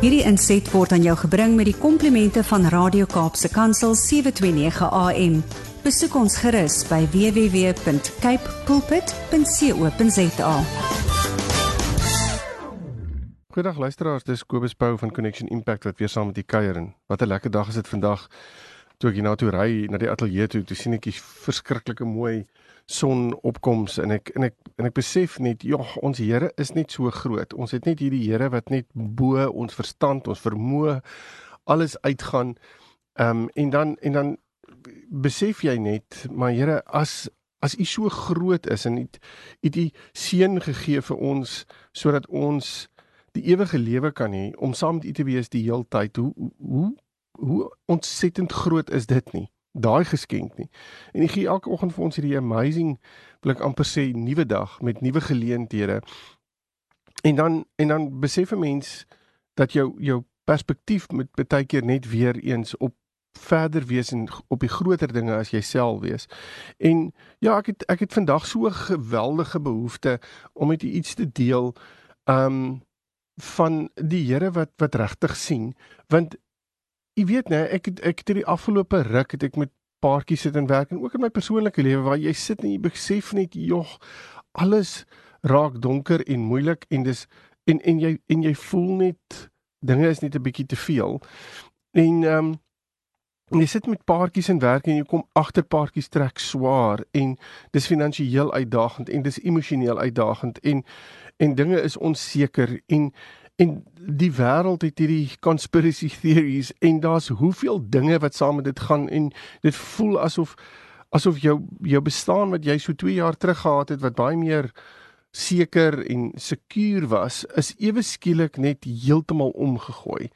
Hierdie inset word aan jou gebring met die komplimente van Radio Kaapse Kansel 729 AM. Besoek ons gerus by www.cape pulpit.co.za. Goeiedag luisteraars, dis Kobus Pau van Connection Impact wat weer saam met u kuier en wat 'n lekker dag is dit vandag. Toe ek hier na toe ry na die ateljee toe, toe sien ek 'n verskriklike mooi sonopkoms en ek en ek en ek besef net ja ons Here is net so groot. Ons het net hierdie Here wat net bo ons verstand, ons vermoë alles uitgaan. Ehm um, en dan en dan besef jy net maar Here as as U so groot is en U U seun gegee vir ons sodat ons die ewige lewe kan hê om saam met U te wees die heeltyd. Hoe hoe hoe ontsettend groot is dit nie? daai geskenk nie. En hy gee elke oggend vir ons hierdie amazing blik amper sê nuwe dag met nuwe geleenthede. En dan en dan besef 'n mens dat jou jou perspektief moet baie keer net weer eens op verder wees en op die groter dinge as jouself wees. En ja, ek het ek het vandag so 'n geweldige behoefte om met iets te deel um van die Here wat wat regtig sien want Jy weet nê, ek ek het hierdie afgelope ruk het ek met paartjies sit en werk en ook in my persoonlike lewe waar jy sit en jy besef net jog alles raak donker en moeilik en dis en en jy en jy voel net dinge is net 'n bietjie te veel. En ehm um, jy sit met paartjies en werk en jy kom agter paartjies trek swaar en dis finansiëel uitdagend en dis emosioneel uitdagend en en dinge is onseker en En die wêreld het hierdie conspiracy theories en daar's hoeveel dinge wat saam met dit gaan en dit voel asof asof jou jou bestaan wat jy so 2 jaar terug gehad het wat baie meer seker en sekuur was, is ewe skielik net heeltemal omgegooi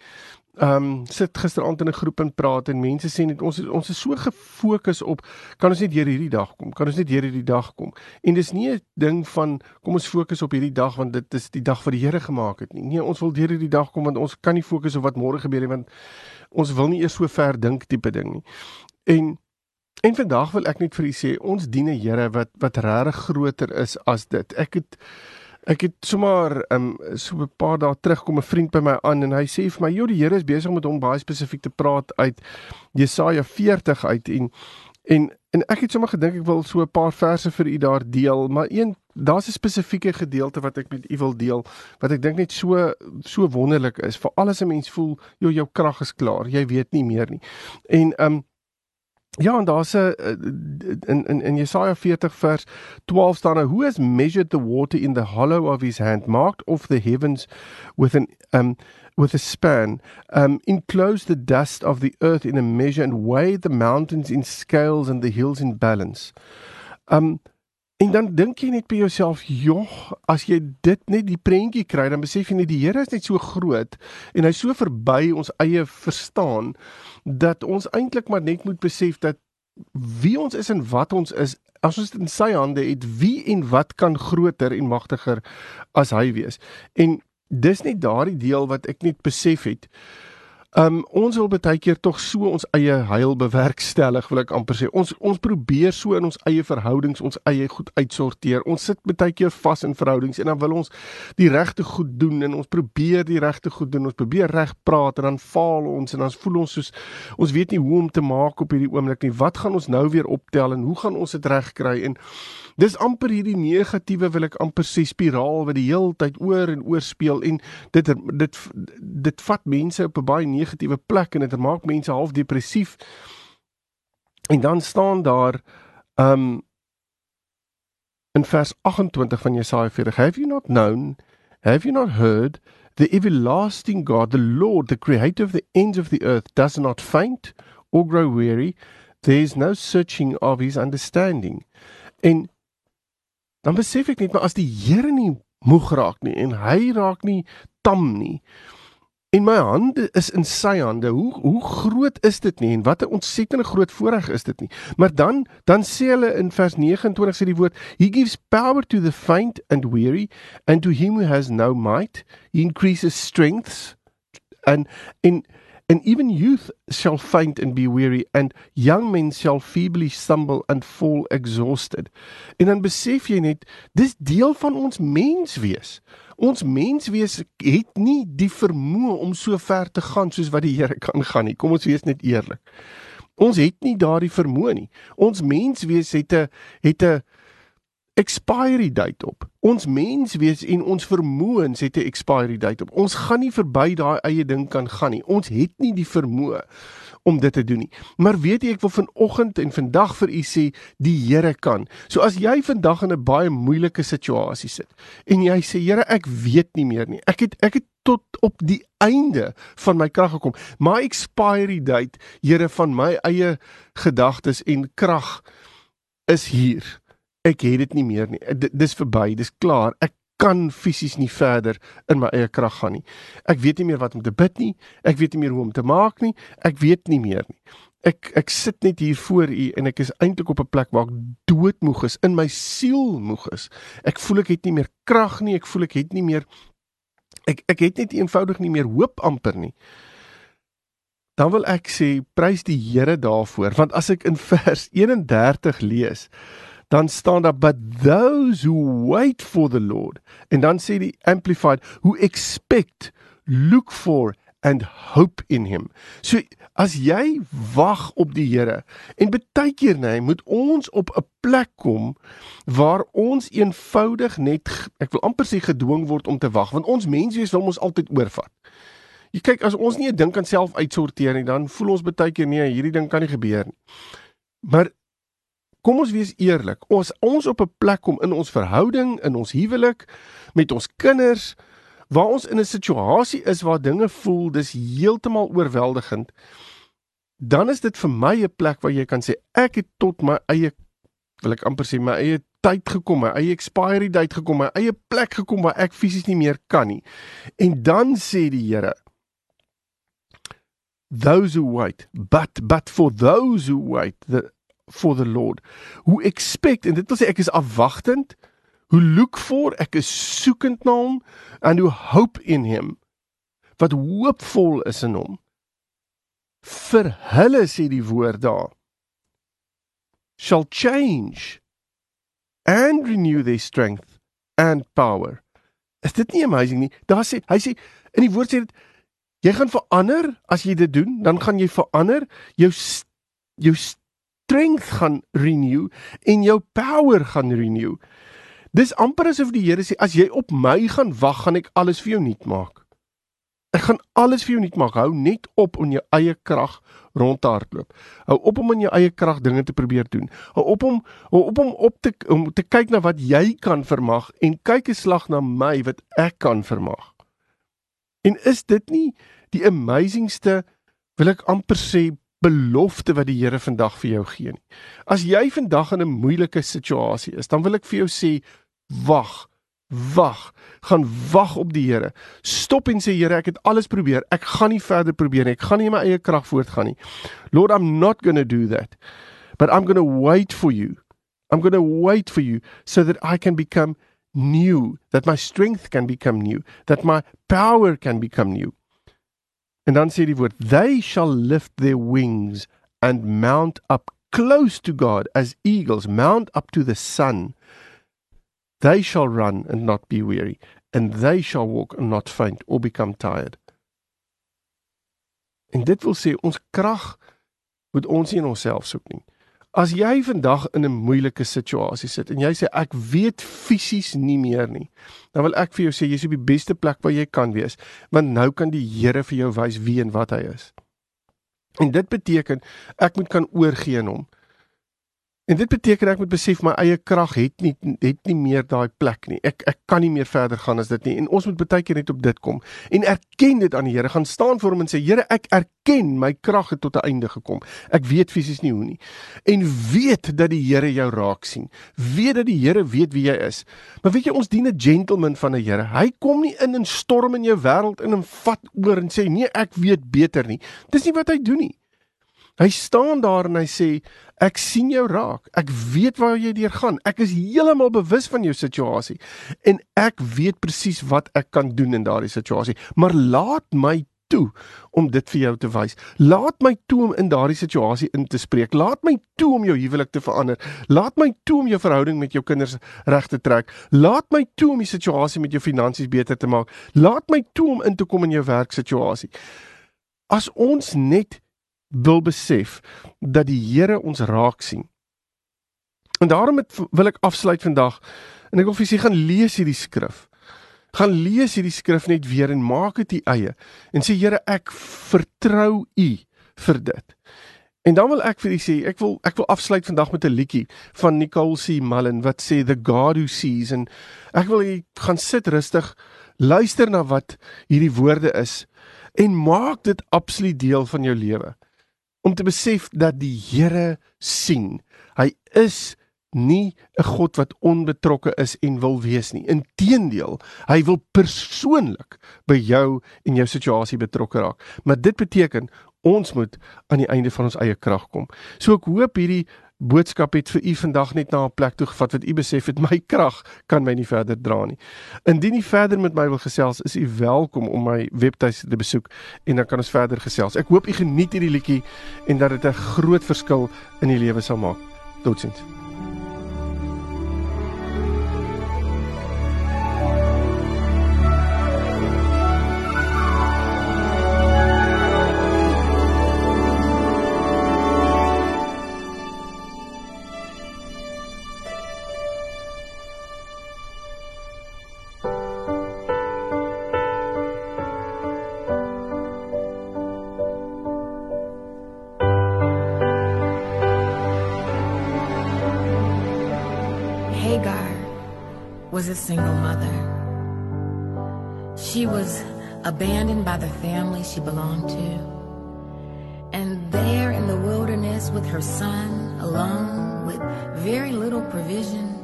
ehm um, sit gisteraand in 'n groep en praat en mense sê net ons ons is so gefokus op kan ons net deur hierdie dag kom? Kan ons net deur hierdie dag kom? En dis nie 'n ding van kom ons fokus op hierdie dag want dit is die dag wat die Here gemaak het nie. Nee ons wil deur hierdie dag kom want ons kan nie fokus op wat môre gebeur nie want ons wil nie eers so ver dink tipe ding nie. En en vandag wil ek net vir u sê ons dien 'n Here wat wat regtig groter is as dit. Ek het Ek het sommer um, so 'n paar dae terug kom 'n vriend by my aan en hy sê vir my, "Jo, die Here is besig met hom baie spesifiek te praat uit Jesaja 40 uit en en en ek het sommer gedink ek wil so 'n paar verse vir u daar deel, maar een daar's 'n spesifieke gedeelte wat ek met u wil deel wat ek dink net so so wonderlik is. Vir alles 'n mens voel, "Jo, jou krag is klaar. Jy weet nie meer nie." En um Ja, en daar's 'n in in in Jesaja 40 vers 12 staan daar: Who has measured the water in the hollow of his hand, marked off the heavens with an um with a span, um enclosed the dust of the earth in a measure and weighed the mountains in scales and the hills in balance. Um En dan dink jy net by jouself, "Jog, as jy dit net die prentjie kry, dan besef jy net die Here is net so groot en hy's so verby ons eie verstaan dat ons eintlik maar net moet besef dat wie ons is en wat ons is, as ons dit in sy hande het, wie en wat kan groter en magtiger as hy wees." En dis net daardie deel wat ek net besef het. Um ons wil baie keer tog so ons eie heil bewerkstellig, wil ek amper sê. Ons ons probeer so in ons eie verhoudings ons eie goed uitsorteer. Ons sit baie keer vas in verhoudings en dan wil ons die regte goed doen en ons probeer die regte goed doen. Ons probeer reg praat en dan faal ons en dan voel ons soos ons weet nie hoe om te maak op hierdie oomblik nie. Wat gaan ons nou weer optel en hoe gaan ons dit regkry en Dis amper hierdie negatiewe wil ek amper sê spiraal wat die hele tyd oor en oor speel en dit dit dit vat mense op 'n baie negatiewe plek en dit maak mense half depressief. En dan staan daar um in vers 28 van Jesaja 40 Have you not known have you not heard the everlasting God the Lord the creator of the ends of the earth does not faint or grow weary there is no searching of his understanding en dan besef ek net maar as die Here nie moeg raak nie en hy raak nie tam nie en my hande is in sy hande. Hoe hoe groot is dit nie en wat 'n ontsettende groot voorreg is dit nie. Maar dan dan sê hulle in vers 29 sê die woord he gives power to the faint and weary and to him who has no might he increases strengths. And in And even youth shall faint and be weary, and young men shall feebly stumble and fall exhausted. En dan besef jy net, dis deel van ons mens wees. Ons menswees het nie die vermoë om so ver te gaan soos wat die Here kan gaan nie. Kom ons wees net eerlik. Ons het nie daardie vermoë nie. Ons menswees het 'n het 'n expiry date op. Ons menswees en ons vermoëns het 'n expiry date op. Ons gaan nie verby daai eie ding kan gaan nie. Ons het nie die vermoë om dit te doen nie. Maar weet jy ek wil vanoggend en vandag vir u sê die Here kan. So as jy vandag in 'n baie moeilike situasie sit en jy sê Here ek weet nie meer nie. Ek het ek het tot op die einde van my krag gekom. My expiry date, Here van my eie gedagtes en krag is hier ek het dit nie meer nie. D dis verby, dis klaar. Ek kan fisies nie verder in my eie krag gaan nie. Ek weet nie meer wat om te bid nie. Ek weet nie meer hoe om te maak nie. Ek weet nie meer nie. Ek ek sit net hier voor u en ek is eintlik op 'n plek waar ek doodmoeg is, in my siel moeg is. Ek voel ek het nie meer krag nie. Ek voel ek het nie meer ek ek het net eenvoudig nie meer hoop amper nie. Dan wil ek sê prys die Here daarvoor want as ek in vers 31 lees dan staan daar but those who wait for the Lord en dan sê die amplified who expect look for and hope in him. So as jy wag op die Here en baie keer nê moet ons op 'n plek kom waar ons eenvoudig net ek wil amper sê gedwing word om te wag want ons menswees wil ons altyd oorvat. Jy kyk as ons nie 'n ding kan self uitsorteer nie dan voel ons baie keer nee hierdie ding kan nie gebeur nie. Maar Kom ons wees eerlik. Ons ons op 'n plek kom in ons verhouding, in ons huwelik met ons kinders waar ons in 'n situasie is waar dinge voel dis heeltemal oorweldigend. Dan is dit vir my 'n plek waar jy kan sê ek het tot my eie wil ek amper sê my eie tyd gekom, my eie expiry date gekom, my eie plek gekom waar ek fisies nie meer kan nie. En dan sê die Here Those who wait, but but for those who wait, the for the Lord. Who expect en dit wil sê ek is afwagtend. Who look for ek is soekend na hom and who hope in him. Wat hoopvol is in hom. Vir hulle sê die woord daar shall change and renew their strength and power. Is dit nie amazing nie? Daar sê hy sê in die woord sê dit jy gaan verander as jy dit doen, dan gaan jy verander jou jou strength gaan renew en jou power gaan renew. Dis amper asof die Here sê as jy op my gaan wag, gaan ek alles vir jou nuut maak. Ek gaan alles vir jou nuut maak. Hou net op om jou eie krag rond te hardloop. Hou op om in jou eie krag dinge te probeer doen. Hou op om hou op om op te om te kyk na wat jy kan vermag en kyk 'n slag na my wat ek kan vermag. En is dit nie die amazingste wil ek amper sê belofte wat die Here vandag vir jou gee nie. As jy vandag in 'n moeilike situasie is, dan wil ek vir jou sê wag. Wag, gaan wag op die Here. Stop en sê Here, ek het alles probeer. Ek gaan nie verder probeer nie. Ek gaan nie my eie krag voortgaan nie. Lord, I'm not going to do that. But I'm going to wait for you. I'm going to wait for you so that I can become new, that my strength can become new, that my power can become new. En dan sê die woord they shall lift their wings and mount up close to God as eagles mount up to the sun. They shall run and not be weary and they shall walk and not faint or become tired. En dit wil sê ons krag moet ons nie in onsself soek nie. As jy vandag in 'n moeilike situasie sit en jy sê ek weet fisies nie meer nie, dan wil ek vir jou sê jy's op die beste plek waar jy kan wees, want nou kan die Here vir jou wys wie en wat hy is. En dit beteken ek moet kan oorgee aan hom. En dit beteken ek moet besef my eie krag het nie het nie meer daai plek nie. Ek ek kan nie meer verder gaan as dit nie. En ons moet baie keer net op dit kom en erken dit aan die Here. Gaan staan voor hom en sê Here, ek erken my krag het tot 'n einde gekom. Ek weet fisies nie hoe nie. En weet dat die Here jou raak sien. Weet dat die Here weet wie jy is. Maar weet jy ons dien 'n gentleman van 'n Here. Hy kom nie in en storm in jou wêreld in en vat oor en sê nee, ek weet beter nie. Dis nie wat hy doen nie. Hy staan daar en hy sê ek sien jou raak. Ek weet waar jy deur gaan. Ek is heeltemal bewus van jou situasie en ek weet presies wat ek kan doen in daardie situasie. Maar laat my toe om dit vir jou te wys. Laat my toe om in daardie situasie in te spreek. Laat my toe om jou huwelik te verander. Laat my toe om jou verhouding met jou kinders reg te trek. Laat my toe om die situasie met jou finansies beter te maak. Laat my toe om in te kom in jou werksituasie. As ons net wil besef dat die Here ons raak sien. En daarom het, wil ek afsluit vandag en ek wil vir julle gaan lees hierdie skrif gaan lees hierdie skrif net weer en maak dit u eie en sê Here ek vertrou u vir dit. En dan wil ek vir u sê ek wil ek wil afsluit vandag met 'n liedjie van Nicole C Mullen wat sê the God who sees en ek wil jy gaan sit rustig luister na wat hierdie woorde is en maak dit absoluut deel van jou lewe om te besef dat die Here sien. Hy is nie 'n God wat onbetrokke is en wil wees nie. Inteendeel, hy wil persoonlik by jou en jou situasie betrokke raak. Maar dit beteken ons moet aan die einde van ons eie krag kom. So ek hoop hierdie boodskap het vir u vandag net na 'n plek toe gevat wat u besef het my krag kan my nie verder dra nie. Indien u verder met my wil gesels, is u welkom om my webtuiste te besoek en dan kan ons verder gesels. Ek hoop u geniet hierdie liedjie en dat dit 'n groot verskil in u lewe sal maak. Totsiens. Was a single mother. She was abandoned by the family she belonged to. And there in the wilderness with her son, alone, with very little provision.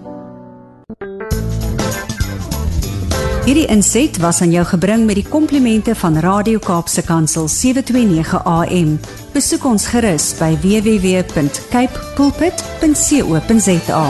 Hierdie inset was aan jou gebring met die komplimente van Radio Kaapse Kansel 729 AM. Besoek ons gerus by www.cape pulpit.co.za.